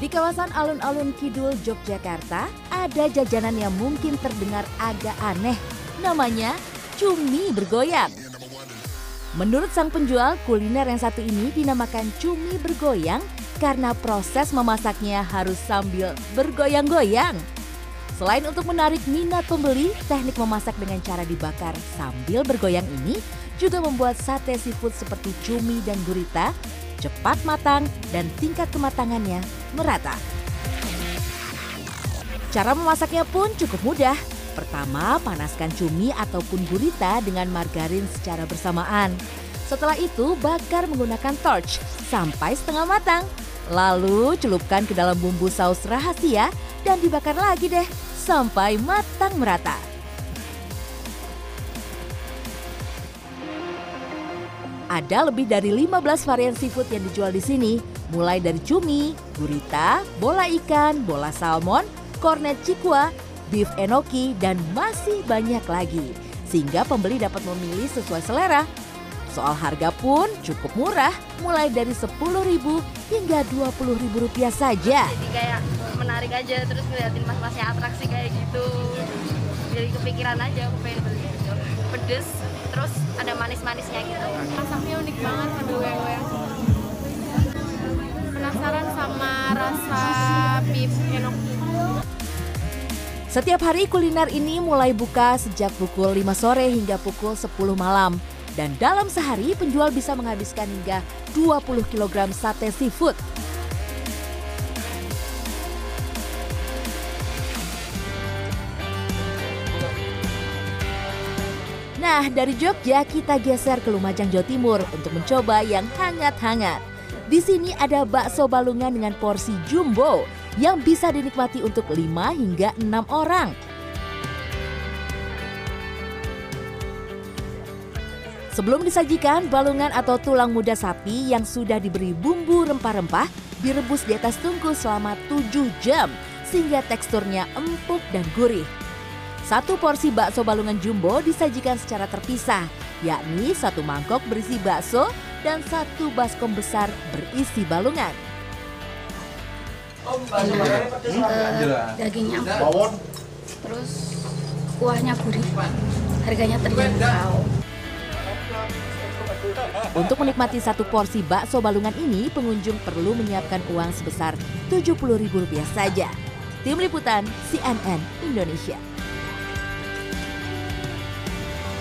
Di kawasan alun-alun Kidul, Yogyakarta, ada jajanan yang mungkin terdengar agak aneh. Namanya cumi bergoyang. Menurut sang penjual, kuliner yang satu ini dinamakan cumi bergoyang karena proses memasaknya harus sambil bergoyang-goyang. Selain untuk menarik minat pembeli, teknik memasak dengan cara dibakar sambil bergoyang ini juga membuat sate seafood seperti cumi dan gurita cepat matang dan tingkat kematangannya merata. Cara memasaknya pun cukup mudah. Pertama, panaskan cumi ataupun gurita dengan margarin secara bersamaan. Setelah itu, bakar menggunakan torch sampai setengah matang. Lalu celupkan ke dalam bumbu saus rahasia dan dibakar lagi deh sampai matang merata. Ada lebih dari 15 varian seafood yang dijual di sini, mulai dari cumi, gurita, bola ikan, bola salmon, kornet cikua, beef enoki, dan masih banyak lagi. Sehingga pembeli dapat memilih sesuai selera. Soal harga pun cukup murah, mulai dari 10.000 hingga 20.000 rupiah saja. Jadi kayak menarik aja, terus ngeliatin mas-masnya atraksi kayak gitu. Jadi kepikiran aja aku pengen beli. Pedes, terus ada manis-manisnya gitu. Masaknya unik banget, bergoyang-goyang. Penasaran sama rasa beef enoki. Setiap hari kuliner ini mulai buka sejak pukul 5 sore hingga pukul 10 malam. Dan dalam sehari penjual bisa menghabiskan hingga 20 kg sate seafood. Nah, dari Jogja kita geser ke Lumajang, Jawa Timur untuk mencoba yang hangat-hangat. Di sini ada bakso balungan dengan porsi jumbo yang bisa dinikmati untuk 5 hingga 6 orang. Sebelum disajikan, balungan atau tulang muda sapi yang sudah diberi bumbu rempah-rempah direbus di atas tungku selama 7 jam sehingga teksturnya empuk dan gurih. Satu porsi bakso balungan jumbo disajikan secara terpisah, yakni satu mangkok berisi bakso dan satu baskom besar berisi balungan. Enak, dagingnya empuk, terus kuahnya gurih, harganya terjangkau. Untuk menikmati satu porsi bakso balungan ini, pengunjung perlu menyiapkan uang sebesar Rp70.000 saja. Tim Liputan CNN Indonesia.